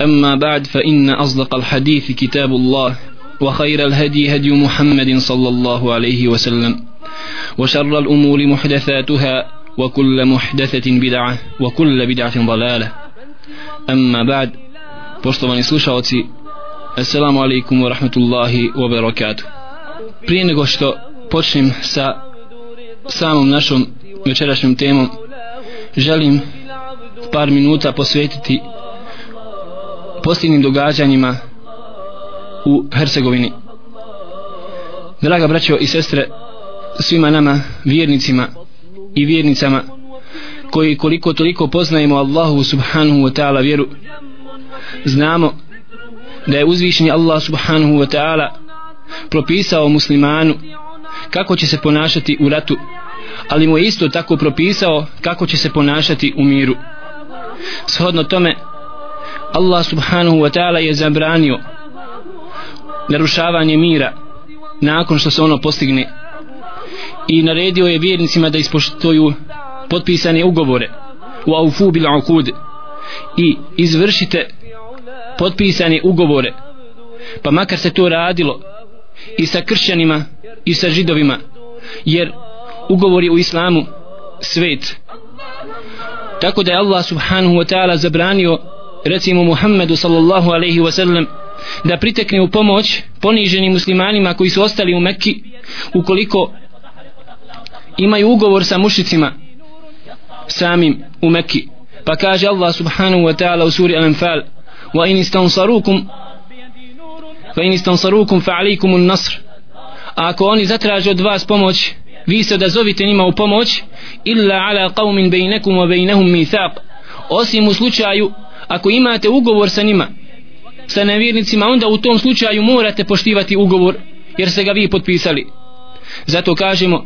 أما بعد فإن أصدق الحديث كتاب الله وخير الهدي هدي محمد صلى الله عليه وسلم وشر الأمور محدثاتها وكل محدثة بدعة وكل بدعة ضلالة أما بعد poštovani slušalci Assalamu alaikum wa rahmatullahi wa barakatuh Prije nego što počnem sa samom našom večerašnjom temom želim par minuta posvetiti posljednim događanjima u Hercegovini. Draga braćo i sestre svima nama vjernicima i vjernicama koji koliko toliko poznajemo Allahu subhanahu wa ta'ala vjeru znamo da je uzvišeni Allah subhanahu wa ta'ala propisao muslimanu kako će se ponašati u ratu ali mu je isto tako propisao kako će se ponašati u miru. Shodno tome Allah subhanahu wa ta'ala je zabranio narušavanje mira nakon što se ono postigne. I naredio je vjernicima da ispoštuju potpisane ugovore. U aufu bil ukud i izvršite potpisane ugovore. Pa makar se to radilo i sa kršćanima i sa židovima jer ugovor je u islamu svet. Tako da je Allah subhanahu wa ta'ala zabranio recimo Muhammedu sallallahu alaihi wa sallam da pritekne u pomoć poniženim muslimanima koji su ostali u Mekki ukoliko imaju ugovor sa mušicima samim u Mekki. Pa kaže Allah subhanahu wa ta'ala u suri Al-Anfal wa in istansarukum fa in istansarukum fa alaikum nasr. A ako oni zatraže od vas pomoć vi se odazovite njima u pomoć illa ala qawmin bejnekum wa bejnehum mithaq. Osim u slučaju ako imate ugovor sa njima sa nevjernicima onda u tom slučaju morate poštivati ugovor jer ste ga vi potpisali. Zato kažemo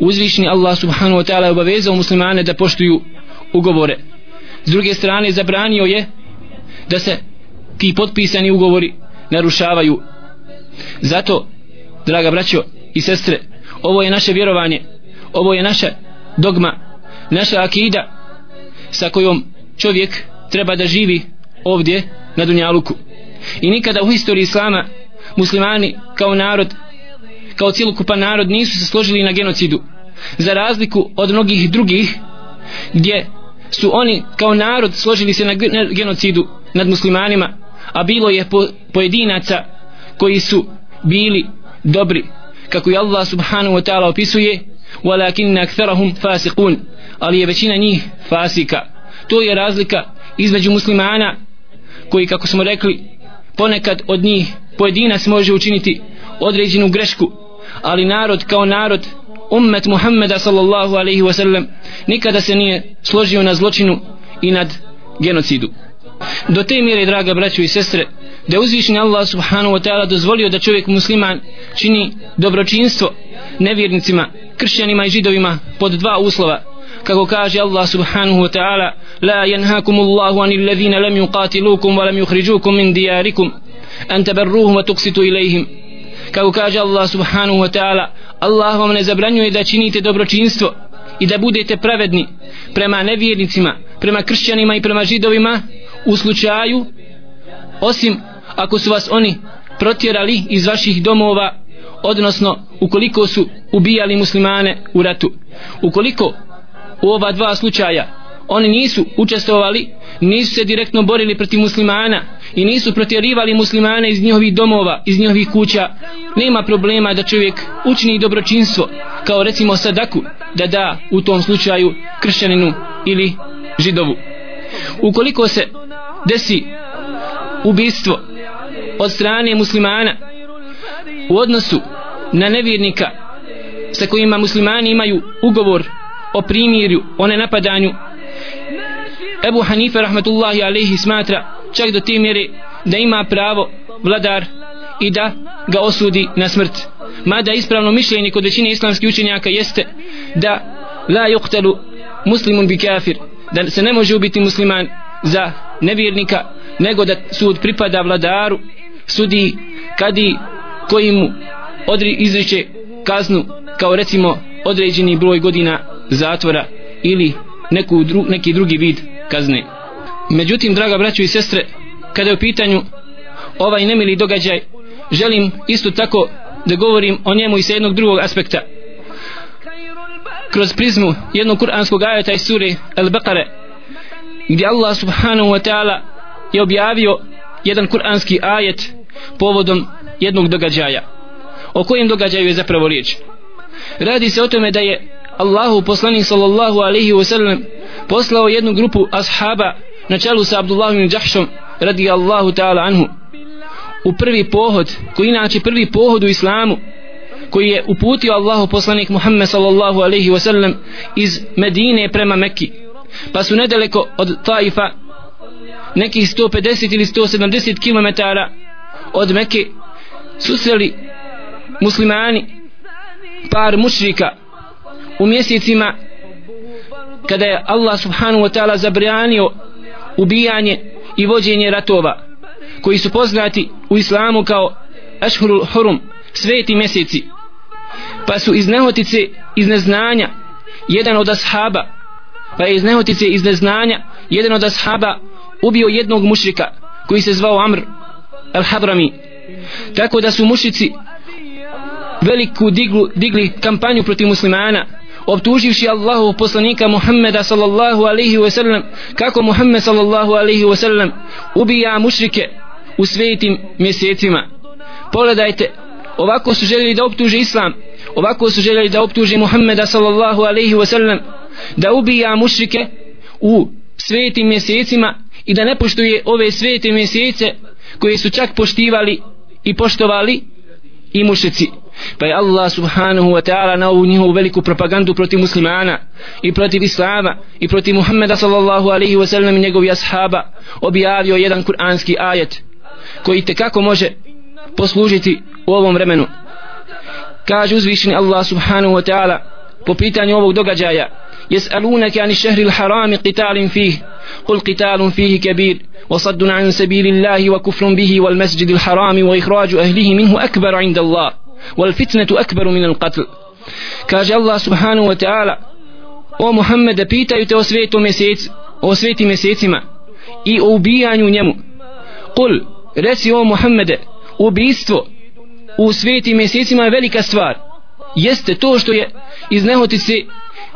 uzvišni Allah subhanahu wa ta'ala obavezao muslimane da poštuju ugovore. S druge strane zabranio je da se ti potpisani ugovori narušavaju. Zato draga braćo i sestre ovo je naše vjerovanje ovo je naša dogma naša akida sa kojom čovjek treba da živi ovdje na Dunjaluku. I nikada u historiji Islama muslimani kao narod kao cijelokupan narod nisu se složili na genocidu. Za razliku od mnogih drugih gdje su oni kao narod složili se na genocidu nad muslimanima a bilo je po, pojedinaca koji su bili dobri kako je Allah subhanahu wa ta'ala opisuje walakin aktharahum fasiqun ali je većina njih fasika. To je razlika između muslimana koji kako smo rekli ponekad od njih pojedinac može učiniti određenu grešku ali narod kao narod ummet Muhammeda sallallahu alaihi wa sallam nikada se nije složio na zločinu i nad genocidu. Do te mjere draga braćo i sestre da je uzvišen Allah subhanahu wa ta'ala dozvolio da čovjek musliman čini dobročinstvo nevjernicima, kršćanima i židovima pod dva uslova kako kaže Allah subhanahu wa ta'ala la yanhakum Allahu anil ladhina lam yuqatilukum wa lam yukhrijukum min diyarikum an tabarruhum wa tuqsitu ilayhim. Kako kaže Allah subhanahu wa ta'ala Allah vam ne zabranjuje da činite dobročinstvo i da budete pravedni prema nevjernicima prema kršćanima i prema židovima u slučaju osim ako su vas oni protjerali iz vaših domova odnosno ukoliko su ubijali muslimane u ratu. Ukoliko u ova dva slučaja. Oni nisu učestvovali nisu se direktno borili protiv muslimana i nisu protjerivali muslimane iz njihovih domova iz njihovih kuća. Nema problema da čovjek učini dobročinstvo kao recimo sadaku da da u tom slučaju kršćaninu ili židovu. Ukoliko se desi ubistvo od strane muslimana u odnosu na nevjernika sa kojima muslimani imaju ugovor o primirju, o nenapadanju. Ebu Hanife rahmetullahi alaihi smatra čak do te mjere da ima pravo vladar i da ga osudi na smrt. Mada ispravno mišljenje kod većine islamskih učenjaka jeste da la yuqtalu muslimun bi kafir da se ne može ubiti musliman za nevjernika nego da sud pripada vladaru sudi kadi koji mu odri izriče kaznu kao recimo određeni broj godina zatvora ili neku dru, neki drugi vid kazne. Međutim draga braćo i sestre kada je u pitanju ovaj nemili događaj želim isto tako da govorim o njemu i sa jednog drugog aspekta. Kroz prizmu jednog kuranskog ajeta iz sure Al-Baqare gdje Allah subhanahu wa ta'ala je objavio jedan kuranski ajet povodom jednog događaja. O kojem događaju je zapravo riječ? Radi se o tome da je Allahu poslanik sallallahu alaihi wa sallam poslao jednu grupu ashaba na čelu sa Abdullahom Đahšom radi Allahu ta'ala anhu. U prvi pohod koji inače prvi pohod u islamu koji je uputio Allahu poslanik Muhammed sallallahu alaihi wa sallam iz Medine prema Mekki. Pa su nedaleko od Taifa nekih 150 ili 170 km od Mekke susreli muslimani par mušrika u mjesecima kada je Allah subhanahu wa ta'ala zabranio ubijanje i vođenje ratova koji su poznati u islamu kao Ashurul Hurum sveti mjeseci pa su iz nehotice iz neznanja jedan od ashaba pa je iz nehotice iz neznanja jedan od ashaba ubio jednog mušrika koji se zvao Amr al-Hadrami tako da su mušici veliku diglu, digli kampanju protiv muslimana optuživši Allahu poslanika Muhammeda sallallahu alaihi wa sallam kako Muhammed sallallahu alaihi wa sallam ubija mušrike u svetim mjesecima. Pogledajte ovako su željeli da optuže islam ovako su željeli da optuže Muhammeda sallallahu alaihi wa sallam da ubija mušrike u svetim mjesecima i da ne poštuje ove svete mjesece koje su čak poštivali i poštovali i mušici pa je Allah subhanahu wa ta'ala na ovu njihovu veliku propagandu protiv muslimana i protiv islama i protiv Muhammeda sallallahu alaihi wa sallam i njegovi ashaba objavio jedan kuranski ajet koji te kako može poslužiti u ovom vremenu kaže uzvišeni Allah subhanahu wa ta'ala po pitanju ovog događaja يسألونك عن الشهر الحرام قتال فيه قل قتال فيه كبير وصد عن سبيل الله وكفر به والمسجد الحرام وإخراج أهله منه أكبر عند الله Wal fitnetu والفتنة أكبر من kaže Allah الله wa ta'ala o Muhammede pitaju te o svetom mjesec, o sveti mjesecima i o ubijanju njemu. Kul resi o Muhammede ubijstvo u sveti mjesecima je velika stvar. Jeste to što je iz nehotice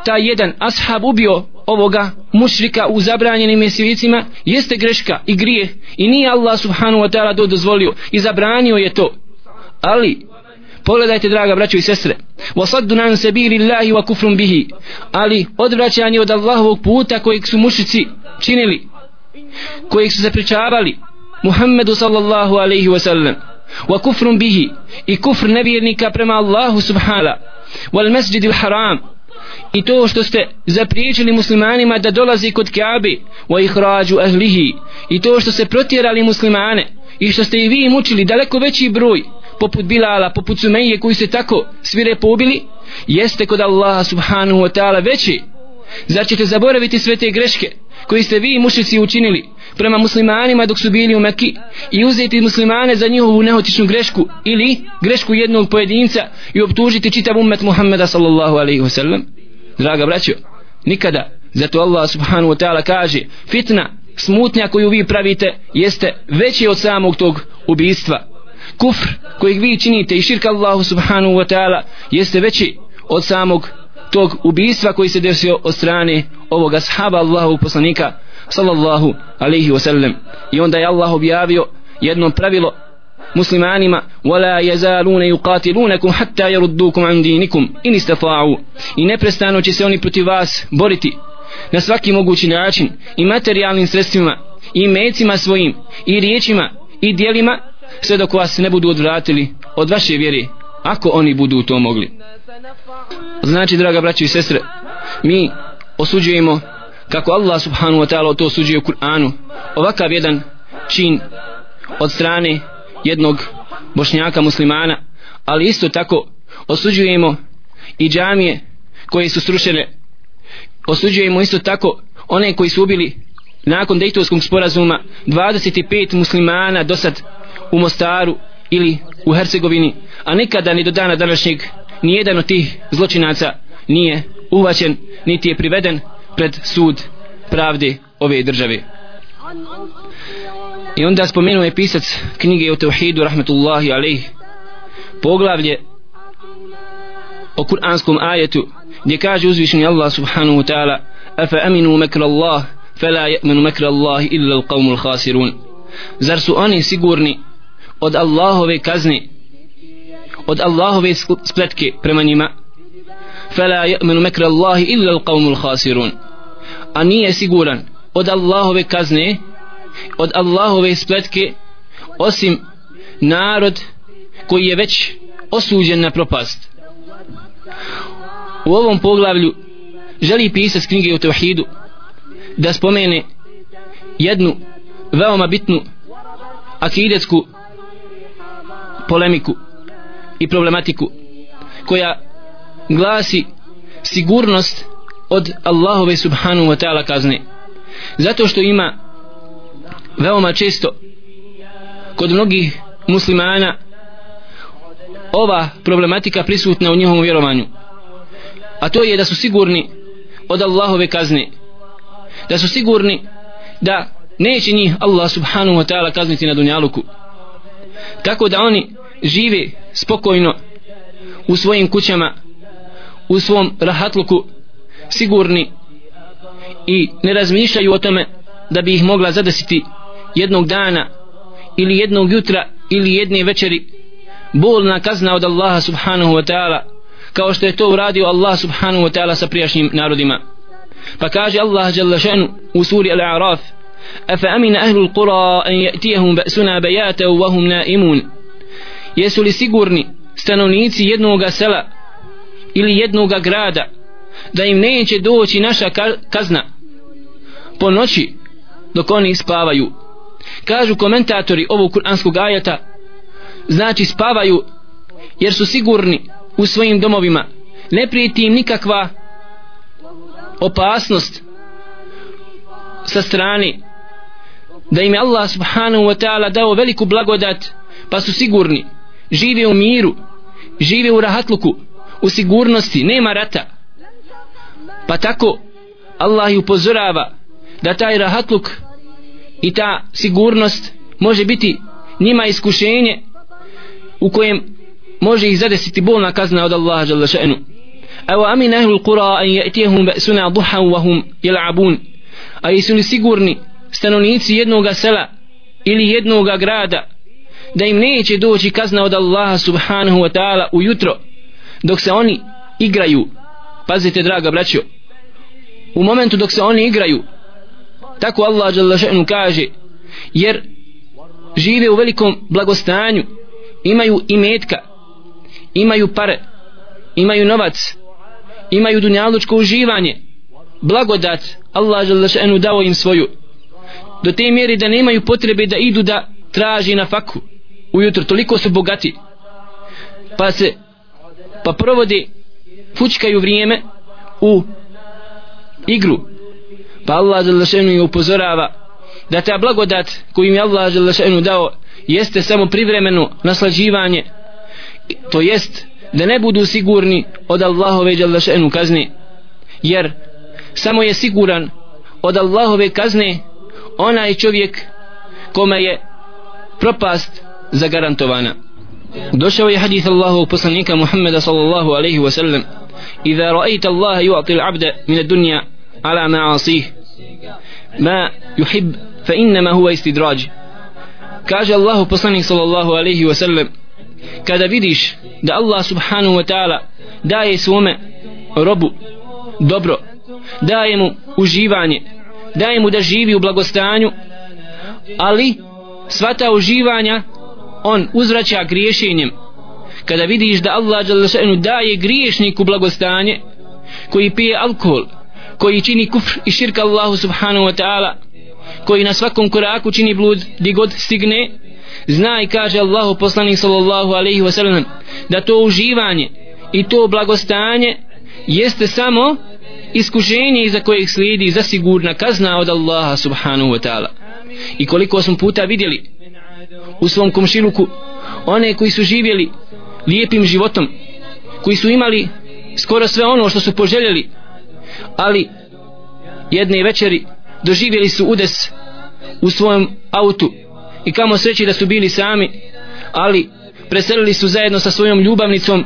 ta jedan ashab ubio ovoga mušrika u zabranjenim mjesecima? Jeste greška i grije i nije Allah subhanu wa ta'ala to dozvolio i zabranio je to. Ali pogledajte draga braćo i sestre wasaddu nan sabili Allahi wa kufrum bihi ali odvraćanje od Allahovog puta kojeg su mušici činili kojeg su zapričavali Muhammedu sallallahu alaihi wasallam wa kufrun bihi i kufr nevjernika prema Allahu subhala wal masjidil haram i to što ste zapriječili muslimanima da dolazi kod Kaabe wa ihrađu ahlihi i to što ste protjerali muslimane i što ste i vi mučili daleko veći broj poput Bilala, poput Sumeije koji se tako svire pobili jeste kod Allaha subhanahu wa ta'ala veći. Zar ćete zaboraviti sve te greške koji ste vi mušici učinili prema muslimanima dok su bili u Mekki i uzeti muslimane za njihovu nehotičnu grešku ili grešku jednog pojedinca i optužiti čitav umet Muhammeda sallallahu alaihi wasallam draga braćo nikada. Zato Allah subhanahu wa ta'ala kaže fitna smutnja koju vi pravite jeste veći od samog tog ubijstva kufr kojeg vi činite i širka Allahu subhanahu wa ta'ala jeste veći od samog tog ubijstva koji se desio od strane ovoga sahaba Allahu poslanika sallallahu alaihi wasallam. I onda je Allah objavio jedno pravilo muslimanima wala yazaluna yuqatilunakum hatta yaruddukum an dinikum in istata'u. I neprestano će se oni protiv vas boriti na svaki mogući način i materijalnim sredstvima i mecima svojim i riječima i dijelima sve dok vas ne budu odvratili od vaše vjere ako oni budu to mogli. Znači draga braći i sestre mi osuđujemo kako Allah subhanahu wa ta'ala to osuđuje u Kur'anu. Ovakav jedan čin od strane jednog bošnjaka muslimana ali isto tako osuđujemo i džamije koje su srušene. Osuđujemo isto tako one koji su ubili nakon dejtovskog sporazuma 25 muslimana do sad u Mostaru ili u Hercegovini a nikada ni do dana današnjeg nijedan od tih zločinaca nije uvaćen niti je priveden pred sud pravde ove države. I onda spomenuo je pisac knjige o Teuhidu rahmetullahi alaih poglavlje o kuranskom ajetu gdje kaže uzvišeni Allah subhanahu wa ta'ala afa aminu makra Allah fala ya'minu makra Allah illa al-qawmul khasirun. Zar su oni sigurni od Allahove kazne od Allahove spletke prema njima. Fala ya'minu makra Allah illa al-qawmul khasirun. A nije siguran od Allahove kazne od Allahove spletke osim narod koji je već osuđen na propast. U ovom poglavlju želi pisati knjige o Tevhidu da spomene jednu veoma bitnu akidetsku polemiku i problematiku koja glasi sigurnost od Allahove subhanu wa ta'ala kazne. Zato što ima veoma često kod mnogih muslimana ova problematika prisutna u njihovom vjerovanju a to je da su sigurni od Allahove kazne da su sigurni da neće njih Allah subhanahu wa ta'ala kazniti na dunjaluku tako da oni žive spokojno u svojim kućama u svom rahatluku sigurni i ne razmišljaju o tome da bi ih mogla zadesiti jednog dana ili jednog jutra ili jedne večeri bolna kazna od Allaha subhanahu wa ta'ala kao što je to uradio Allah subhanahu wa ta'ala sa prijašnjim narodima. Pa kaže Allah jalla šanu u suri Al-A'raf أفأمن أهل القرى أن an بأسنا ba'suna وهم نائمون na'imun. Jesu li sigurni stanovnici jednog sela ili jednog grada da im neće doći naša kazna? Po noći dok oni spavaju. Kažu komentatori ovog kuranskog ajata znači spavaju jer su sigurni u svojim domovima. Ne prijeti im nikakva opasnost sa strane da im je Allah subhanahu wa ta'ala dao veliku blagodat pa su sigurni. Žive u miru žive u rahatluku u sigurnosti nema rata. Pa tako Allah ih upozorava da taj rahatluk i ta sigurnost može biti njima iskušenje u kojem može ih zadesiti bolna kazna od Allaha jalla še'nu. Evo amin ahlul qura an ya'tihum ba'suna duhan wa hum yal'abun. A jesu li sigurni stanovnici jednog sela ili jednog grada da im neće doći kazna od Allaha subhanahu wa ta'ala ujutro dok se oni igraju. Pazite draga braćo u momentu dok se oni igraju tako Allah jalla še'nu kaže jer žive u velikom blagostanju imaju i metka imaju pare imaju novac imaju dunjalučko uživanje blagodat Allah želešenu dao im svoju do te mjeri da nemaju potrebe da idu da traži na faku. Ujutro toliko su bogati. Pa se pa provode fučkaju vrijeme u igru. Pa Allah želešenu je upozorava da ta blagodat koju im je Allah želešenu dao jeste samo privremeno naslađivanje. To jest da ne budu sigurni od Allahove djelašenu kazne. Jer samo je siguran od Allahove kazne onaj čovjek kome je propast zagarantovana došao je hadith Allahu poslanika Muhammeda sallallahu alaihi wasallam إذا رأيت الله يعطي العبد من الدنيا على معاصيه ما يحب فإنما هو استدراج كاج الله بصني صلى الله عليه وسلم kada vidiš da Allah subhanahu wa ta'ala daje svome robu dobro daje mu uživanje daje mu da živi u blagostanju. Ali sva ta uživanja on uzvraća griješenjem. Kada vidiš da Allah daje griješniku blagostanje koji pije alkohol koji čini kufr i širka Allahu subhanahu wa ta'ala koji na svakom koraku čini blud di god stigne zna i kaže Allahu poslanik sallallahu alaihi wasallam da to uživanje i to blagostanje jeste samo iskušenje iza kojeg slijedi zasigurna kazna od Allaha subhanahu wa ta'ala. I koliko smo puta vidjeli u svom komšiluku one koji su živjeli lijepim životom koji su imali skoro sve ono što su poželjeli ali jedne večeri doživjeli su udes u svojem autu. I kamo sreći da su bili sami ali preselili su zajedno sa svojom ljubavnicom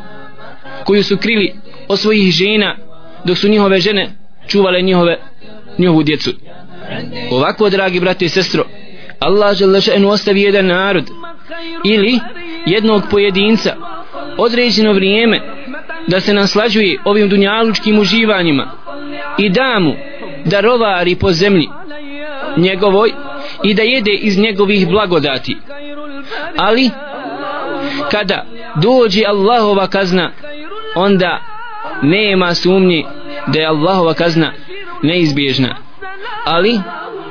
koju su krili od svojih žena dok su njihove žene čuvale njihove njihovu djecu. Ovako dragi brate i sestro Allah žele še'nu ostavi jedan narod ili jednog pojedinca određeno vrijeme da se naslađuje ovim dunjalučkim uživanjima i da mu da rovari po zemlji njegovoj i da jede iz njegovih blagodati. Ali kada dođe Allahova kazna onda nema sumnji da je Allahova kazna neizbježna. Ali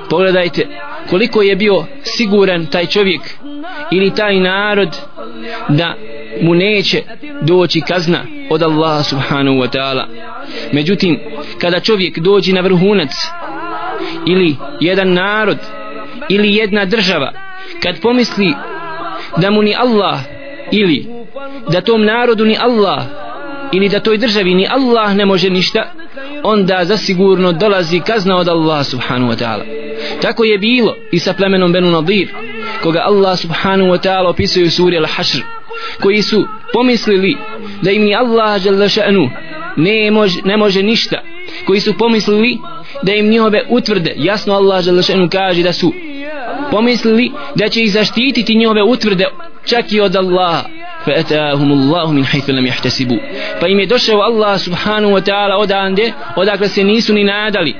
pogledajte koliko je bio siguran taj čovjek ili taj narod da mu neće doći kazna od Allaha subhanahu wa ta'ala. Međutim kada čovjek dođe na vrhunac ili jedan narod ili jedna država kad pomisli da mu ni Allah ili da tom narodu ni Allah ili da toj državi ni Allah ne može ništa onda zasigurno dolazi kazna od Allah subhanahu wa ta'ala. Tako je bilo i sa plemenom Benu Nadir koga Allah subhanahu wa ta'ala opisuje u suri Al-Hashr koji su pomislili da im ni Allah žele ša'nu ne može, ne može ništa koji su pomislili da im njihove utvrde jasno Allah žele ša'nu kaže da su pomislili da će ih zaštititi njihove utvrde čak i od Allaha. فأتاهم الله من حيث لم يحتسبوا pa im je došao Allah subhanahu wa ta'ala odande odakle se nisu ni nadali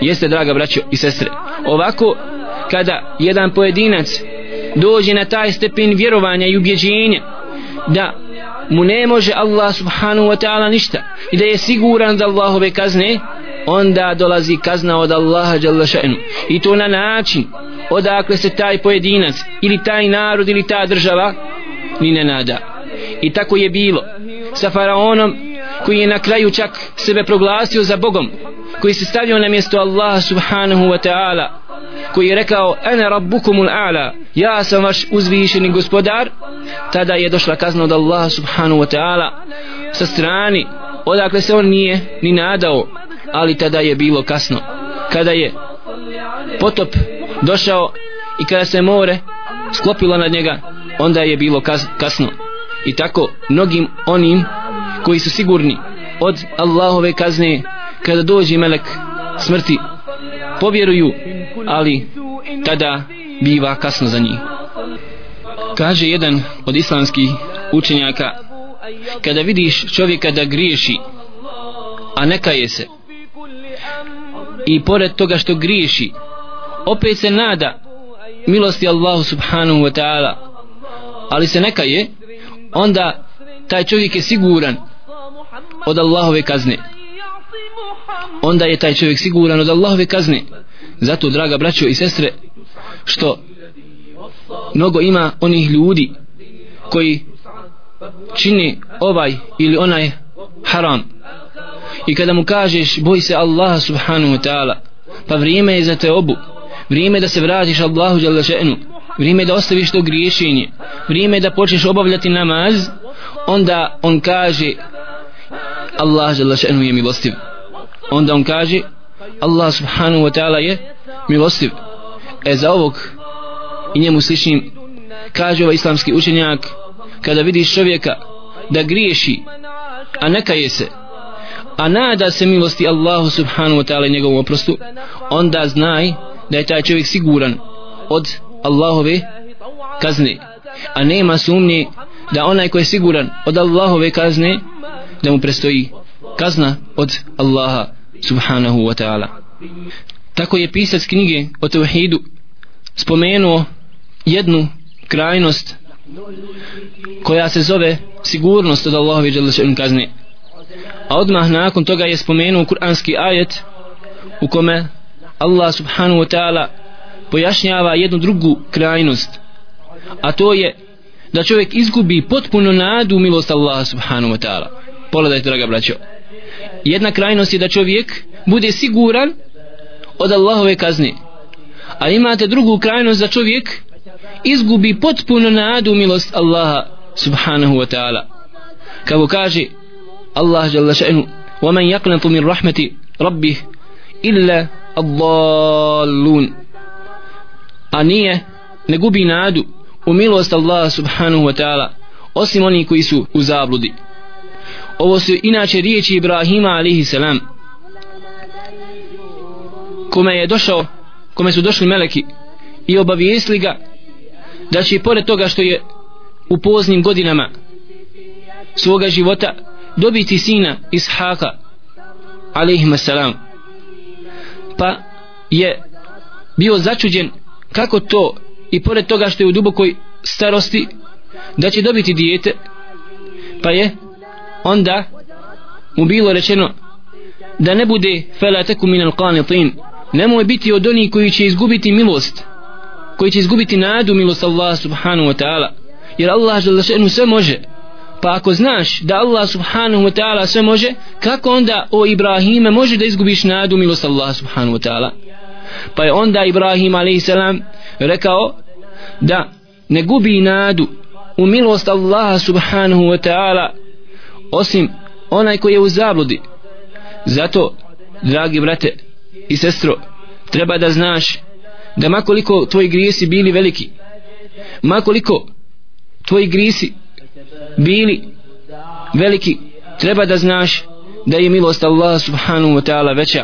jeste draga braćo i sestre ovako kada jedan pojedinac dođe na taj stepen vjerovanja i ubjeđenja da mu ne može Allah subhanahu wa ta'ala ništa i da je siguran da Allahove kazne onda dolazi kazna od Allaha jalla ša'nu i to na način odakle se taj pojedinac ili taj narod ili ta država ni nenada i tako je bilo sa faraonom koji je na kraju čak sebe proglasio za Bogom koji se stavio na mjesto Allaha subhanahu wa ta'ala koji je rekao ene rabbukumul a'la ja sam vaš uzvišeni gospodar. Tada je došla kazna od Allaha subhanahu wa ta'ala sa strani odakle se on nije ni nadao ali tada je bilo kasno. Kada je potop došao i kada se more sklopilo nad njega onda je bilo kasno. I tako mnogim onim koji su sigurni od Allahove kazne kada dođe melek smrti povjeruju ali tada biva kasno za njih. Kaže jedan od islamskih učenjaka kada vidiš čovjeka da griješi a neka je se i pored toga što griješi opet se nada milosti Allahu subhanahu wa ta'ala ali se neka je onda taj čovjek je siguran od Allahove kazne. Onda je taj čovjek siguran od Allahove kazne. Zato draga braćo i sestre što mnogo ima onih ljudi koji čini ovaj ili onaj haram. I kada mu kažeš boj se Allaha subhanahu wa ta'ala pa vrijeme je za te obu vrijeme da se vratiš Allahu djelašenu vrijeme da ostaviš to griješenje. Vrijeme da počneš obavljati namaz onda on kaže Allah jalla še'nu je milostiv. Onda on kaže Allah subhanahu wa ta'ala je milostiv. E za ovog i njemu sličnim kaže ovaj islamski učenjak kada vidiš čovjeka da griješi a neka je se a nada se milosti Allahu subhanahu wa ta'ala njegovom oprostu onda znaj da je taj čovjek siguran od Allahove kazne. A nema sumnje da onaj ko je siguran od Allahove kazne da mu prestoji kazna od Allaha subhanahu wa ta'ala. Tako je pisac knjige o tevhidu spomenuo jednu krajnost koja se zove sigurnost od Allahove kazne. A odmah nakon toga je spomenuo kuranski ajet u kome Allah subhanahu wa ta'ala pojašnjava jednu drugu krajnost a to je da čovjek izgubi potpuno nadu u milost Allaha subhanahu wa ta'ala pogledajte draga braćo jedna krajnost je da čovjek bude siguran od Allahove kazne a imate drugu krajnost da čovjek izgubi potpuno nadu u milost Allaha subhanahu wa ta'ala kako kaže Allah jalla še'nu ومن يقنط من رحمة ربه إلا الضالون a nije ne gubi nadu u milost Allah subhanahu wa ta'ala osim oni koji su u zabludi. Ovo su inače riječi Ibrahima alihi salam kome je došao kome su došli meleki i obavijesli ga da će pored toga što je u poznim godinama svoga života dobiti sina Ishaka alaihim salam. Pa je bio začuđen kako to? I pored toga što je u dubokoj starosti da će dobiti dijete pa je onda mu bilo rečeno da ne bude fela teku minal qanitin. Nemoj biti od onih koji će izgubiti milost koji će izgubiti nadu milost Allah subhanahu wa ta'ala. Jer Allah žele sve može. Pa ako znaš da Allah subhanahu wa ta'ala sve može kako onda o Ibrahime može da izgubiš nadu milost Allah subhanahu wa ta'ala? Pa je onda Ibrahim a.s. rekao da ne gubi nadu u milost Allaha subhanahu wa ta'ala osim onaj koji je u zabludi zato dragi brate i sestro treba da znaš da makoliko tvoji grijesi bili veliki makoliko tvoji grijesi bili veliki treba da znaš da je milost Allaha subhanahu wa ta'ala veća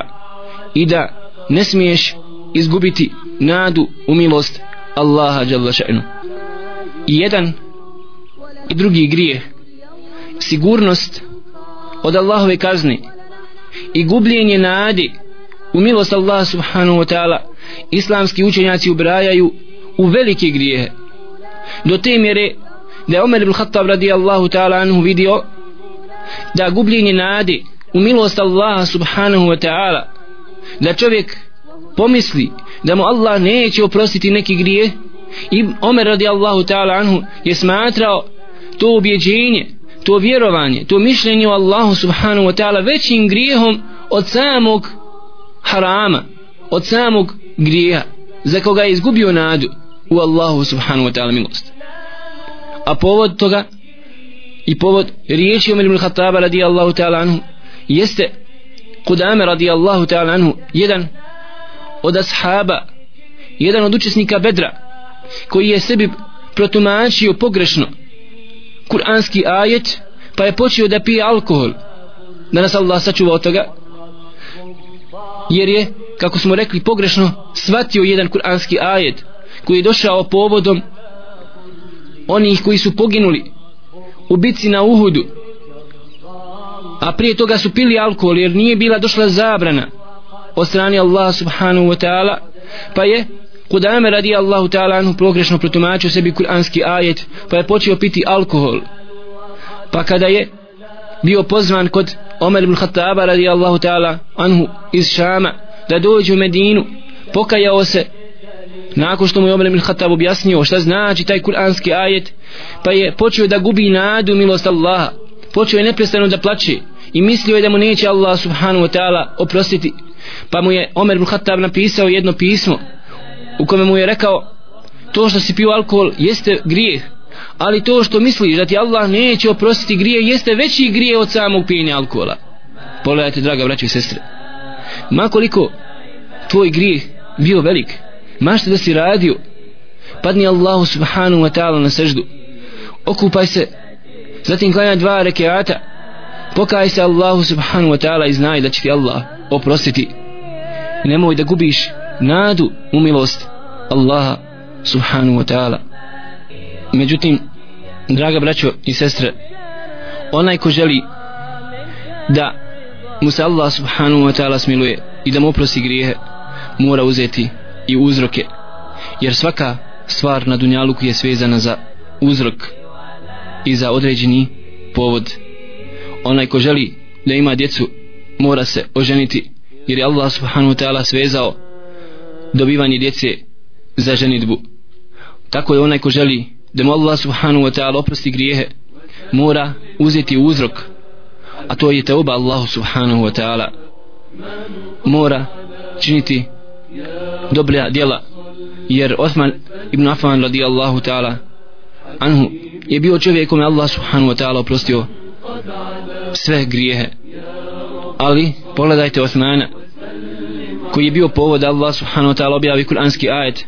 i da ne smiješ izgubiti nadu u milost Allaha jalla še'nu. I jedan i drugi grije sigurnost od Allahove kazne i gubljenje nade u milost Allaha subhanahu wa ta'ala islamski učenjaci ubrajaju u velike grijehe. Do te mjere da je Omer ibn Khattab radijallahu ta'ala anhu vidio da gubljenje nade u milost Allaha subhanahu wa ta'ala da čovjek pomisli da mu Allah neće oprostiti neki grije. I Omer radijallahu ta'ala anhu je smatrao to objeđenje to vjerovanje, to mišljenje o Allahu subhanahu wa ta'ala većim grijehom od samog harama od samog grijeha za koga je izgubio nadu u Allahu subhanahu wa ta'ala milost. A povod toga i povod riječi Omer ibn Khattaba radijallahu ta'ala anhu jeste Kudame radijallahu ta'ala anhu jedan od ashaba jedan od učesnika Bedra koji je sebi protumačio pogrešno kuranski ajet pa je počeo da pije alkohol. Da nas Allah sačuva od toga jer je kako smo rekli pogrešno shvatio jedan kuranski ajet koji je došao povodom onih koji su poginuli u bitci na Uhudu a prije toga su pili alkohol jer nije bila došla zabrana od strani Allah subhanahu wa ta'ala. Pa je Kudame radi Allahu ta'ala anhu pogrešno protumačio sebi kuranski ajet pa je počeo piti alkohol. Pa kada je bio pozvan kod Omer ibn Khattaba radi Allahu ta'ala anhu iz Šama da dođe u Medinu pokajao se nakon što mu je Omer ibn Khattab objasnio šta znači taj kuranski ajet pa je počeo da gubi nadu milost Allaha. Počeo je neprestano da plače i mislio je da mu neće Allah subhanahu wa ta'ala oprostiti. Pa mu je Omer ibn Khattab napisao jedno pismo u kome mu je rekao to što si pio alkohol jeste grijeh ali to što misliš da ti Allah neće oprostiti grije jeste veći grije od samog pijenja alkohola. Pogledajte draga braće i sestre makoliko tvoj grijeh bio velik mašte da si radio padni Allahu subhanahu wa ta'ala na seždu okupaj se zatim klanjaj dva rekeata pokaj se Allahu subhanu wa ta'ala i znaj da će ti Allah oprostiti. Nemoj da gubiš nadu u milost Allaha subhanu wa ta'ala. Međutim draga braćo i sestre onaj ko želi da mu se Allah subhanu wa ta'ala smiluje i da mu oprosti grijehe mora uzeti i uzroke. Jer svaka stvar na dunjaluku je svezana za uzrok i za određeni povod onaj ko želi da ima djecu mora se oženiti jer je Allah subhanahu wa ta'ala svezao dobivanje djece za ženitbu. Tako je onaj ko želi da mu Allah subhanahu wa ta'ala oprosti grijehe mora uzeti uzrok a to je teuba Allahu subhanahu wa ta'ala. Mora činiti dobra djela jer Osman ibn Affan radijallahu ta'ala anhu je bio čovjek kome Allah subhanahu wa ta'ala oprostio sve grijehe ali pogledajte Osmana koji je bio povod Allah subhanahu wa ta'ala objavi kuranski ajet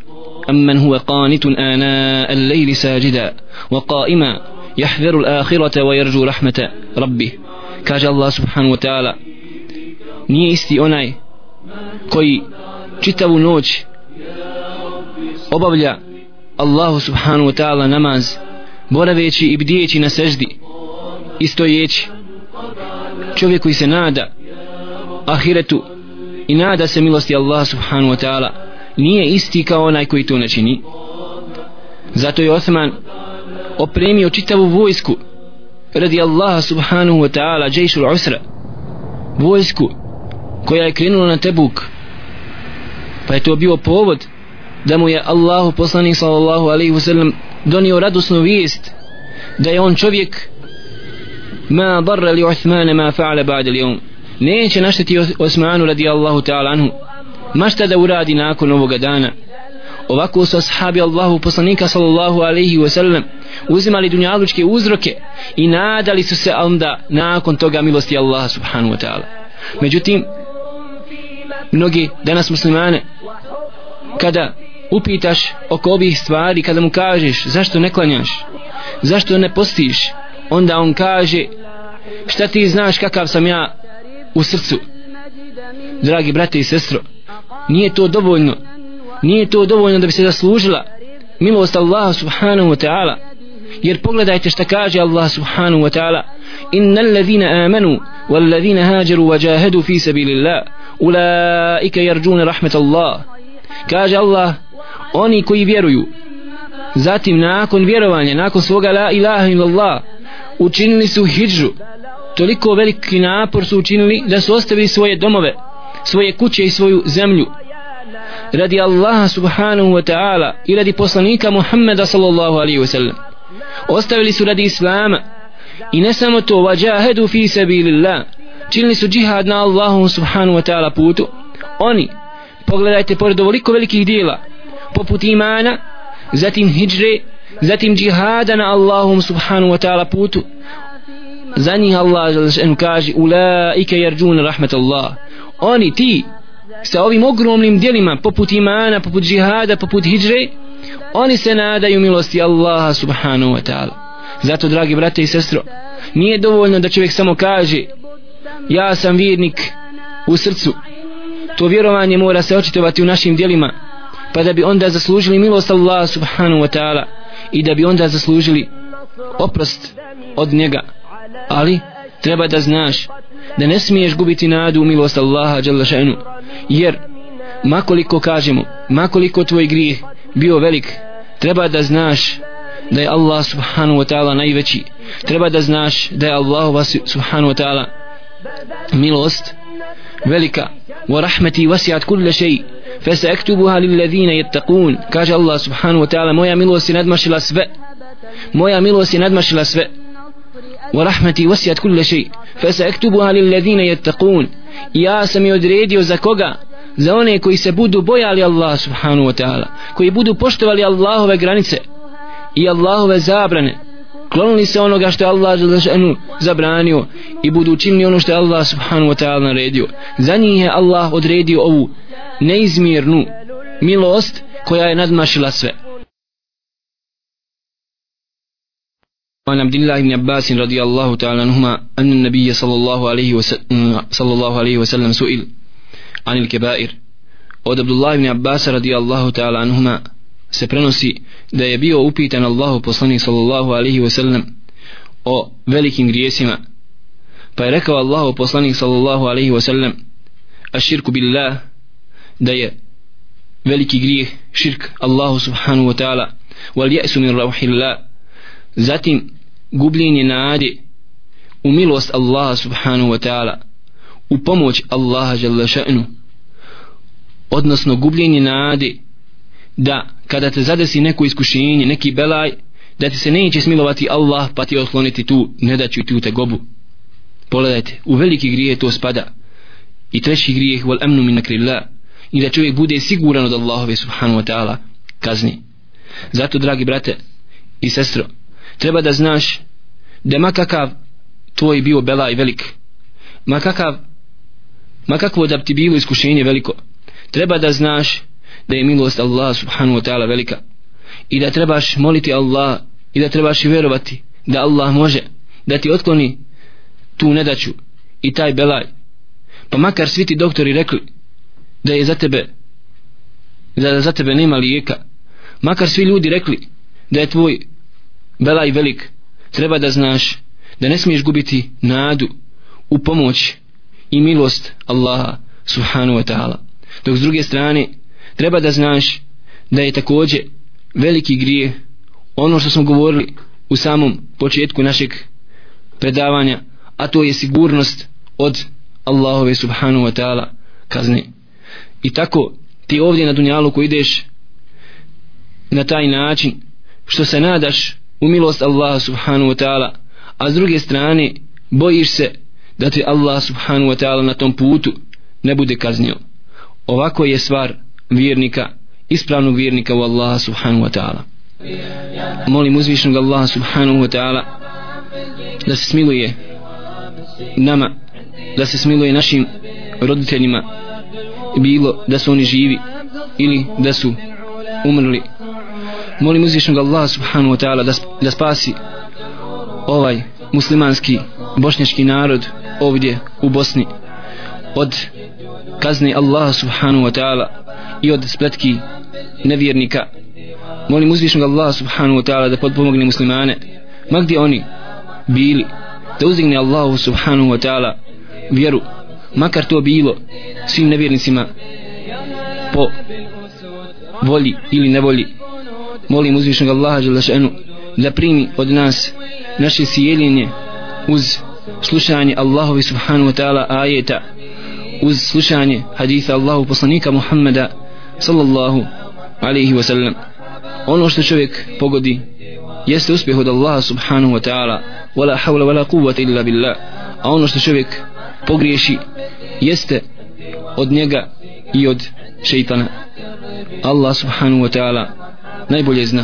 أمن هو قانت آناء الليل ساجدا وقائما يحذر الآخرة ويرجو رحمة ربه كاج الله سبحانه وتعالى nije isti onaj koji čitavu noć obavlja Allahu subhanahu wa ta'ala namaz boraveći i bdijeći na seždi i stojeći čovjek koji se nada ahiretu i nada se milosti Allah subhanahu wa ta'ala nije isti kao onaj koji to ne čini. Zato je Osman opremio čitavu vojsku radi Allaha subhanahu wa ta'ala džejšul usra. Vojsku koja je krenula na Tebuk. Pa je to bio povod da mu je Allahu poslanik sallallahu alaihi wa sallam donio radosnu vijest da je on čovjek ma barra li Uthmane ma fa'ala ba'da li on neće našteti Osmanu radijallahu ta'ala anhu. Mašta da uradi nakon ovoga dana? Ovako su ashabi Allahu poslanika sallallahu alaihi wa sallam uzimali dunjalučke uzroke i nadali su se onda nakon toga milosti Allaha subhanahu wa ta'ala. Međutim mnogi danas muslimane kada upitaš oko ovih stvari kada mu kažeš zašto ne klanjaš zašto ne postiš onda on kaže šta ti znaš kakav sam ja u srcu? Dragi brate i sestro nije to dovoljno. Nije to dovoljno da bi se zaslužila milost Allaha subhanahu wa ta'ala. Jer pogledajte šta kaže Allah subhanahu wa ta'ala. Inna allazina amanu wallazina hajaru wa jahadu fi sabilillah ulaika yarjun rahmatallah. Kaže Allah oni koji vjeruju zatim nakon vjerovanja nakon svoga la ilaha illallah učinili su hijđu toliko veliki napor su učinili da su ostavili svoje domove svoje kuće i svoju zemlju. Radi Allaha subhanahu wa ta'ala i radi poslanika Muhammeda sallallahu alaihi wa sallam. Ostavili su radi Islama. I ne samo to vajahedu fi sabilillah. Činili su džihad na Allahu subhanahu wa ta'ala putu. Oni pogledajte pored ovoliko velikih dijela poput imana zatim hijre zatim džihada na Allahum subhanahu wa ta'ala putu. Za njih Allah kaže ulaike jarđuna rahmet Allah oni ti sa ovim ogromnim dijelima poput imana, poput džihada, poput hijre oni se nadaju milosti Allaha subhanahu wa ta'ala. Zato dragi brate i sestro nije dovoljno da čovjek samo kaže ja sam vjernik u srcu. To vjerovanje mora se očitovati u našim dijelima pa da bi onda zaslužili milost Allaha subhanahu wa ta'ala i da bi onda zaslužili oprost od njega. Ali treba da znaš da ne smiješ gubiti nadu u milost Allaha Đalašenu jer makoliko kažemo makoliko tvoj grijeh bio velik treba da znaš da je Allah subhanahu wa ta'ala najveći. Treba da znaš da je Allah subhanahu wa ta'ala milost velika. Wa rahmeti wasiat kulle šeji فسأكتبها للذين يتقون كاج الله سبحانه وتعالى مويا ملوسي ندمش الأسفاء مويا ملوسي ندمش الأسفاء ورحمتي وسعت كل شيء فسأكتبها للذين يتقون يا سمي odredio za koga za one koji se budu bojali Allah subhanahu wa ta'ala koji budu poštovali Allahove granice i Allahove zabrane klonili se onoga što je Allah zabranio i budu učinili ono što je Allah subhanahu wa ta'ala naredio za njih je Allah odredio ovu neizmjernu milost koja je nadmašila sve عن عبد الله بن عباس رضي الله تعالى عنهما أن النبي صلى الله عليه وسلم, صلى الله عليه وسلم سئل عن الكبائر od Abdullah ibn Abbas radijallahu ta'ala anhuma se prenosi da je bio upitan Allahu poslanik sallallahu alaihi wa sallam o velikim grijesima. Pa je rekao Allahu poslanik sallallahu alaihi wa sallam a širku billah da je veliki grijeh širk Allahu subhanahu wa ta'ala wal jesu min rauhillah. Zatim gubljenje nade u milost Allaha subhanahu wa ta'ala u pomoć Allaha jalla še'nu odnosno gubljenje nade da kada te zadesi neko iskušenje, neki belaj, da ti se neće smilovati Allah pa ti otkloniti tu nedaću i tu tegobu. Pogledajte, u veliki grije to spada. I treći grijeh, wal amnu min nakrillah, i da čovjek bude siguran od Allahove subhanu wa ta'ala kazni. Zato, dragi brate i sestro, treba da znaš da makakav tvoj bio belaj velik, makakav, makakvo da ti bilo iskušenje veliko, treba da znaš da je milost Allah subhanahu wa ta'ala velika. I da trebaš moliti Allah i da trebaš vjerovati da Allah može da ti otkloni tu nedaću i taj belaj. Pa makar svi ti doktori rekli da je za tebe da za tebe nema lijeka makar svi ljudi rekli da je tvoj belaj velik treba da znaš da ne smiješ gubiti nadu u pomoć i milost Allaha subhanahu wa ta'ala. Dok s druge strane treba da znaš da je takođe veliki grije ono što smo govorili u samom početku našeg predavanja a to je sigurnost od Allahove subhanahu wa ta'ala kazne. I tako ti ovdje na dunjalu ko ideš na taj način što se nadaš u milost Allaha subhanahu wa ta'ala a s druge strane bojiš se da ti Allah subhanahu wa ta'ala na tom putu ne bude kaznio. Ovako je stvar vjernika ispravnog vjernika u Allaha subhanahu wa ta'ala. Molim uzvišnog Allaha subhanahu wa ta'ala da se smiluje nama da se smiluje našim roditeljima bilo da su oni živi ili da su umrli. Molim uzvišnog Allaha subhanahu wa ta'ala da, da spasi ovaj muslimanski bošnjački narod ovdje u Bosni od kazne Allaha subhanahu wa ta'ala i od spletki nevjernika. Molim uzvišnog Allaha subhanahu wa ta'ala da podpomogne muslimane ma gdje oni bili da uzdigne Allahu subhanahu wa ta'ala vjeru makar to bilo svim nevjernicima po volji ili nevolji. Molim uzvišnog Allaha želešenu da primi od nas naše sjeljenje uz slušanje Allahovi subhanahu wa ta'ala ajeta uz slušanje haditha Allahu poslanika Muhammeda sallallahu alaihi wa sallam. Ono što čovjek pogodi jeste uspjeh od Allaha subhanahu wa ta'ala. Wala hawla wala quvvata illa billah. A ono što čovjek pogriješi jeste od njega i od šeitana. Allah subhanahu wa ta'ala najbolje zna.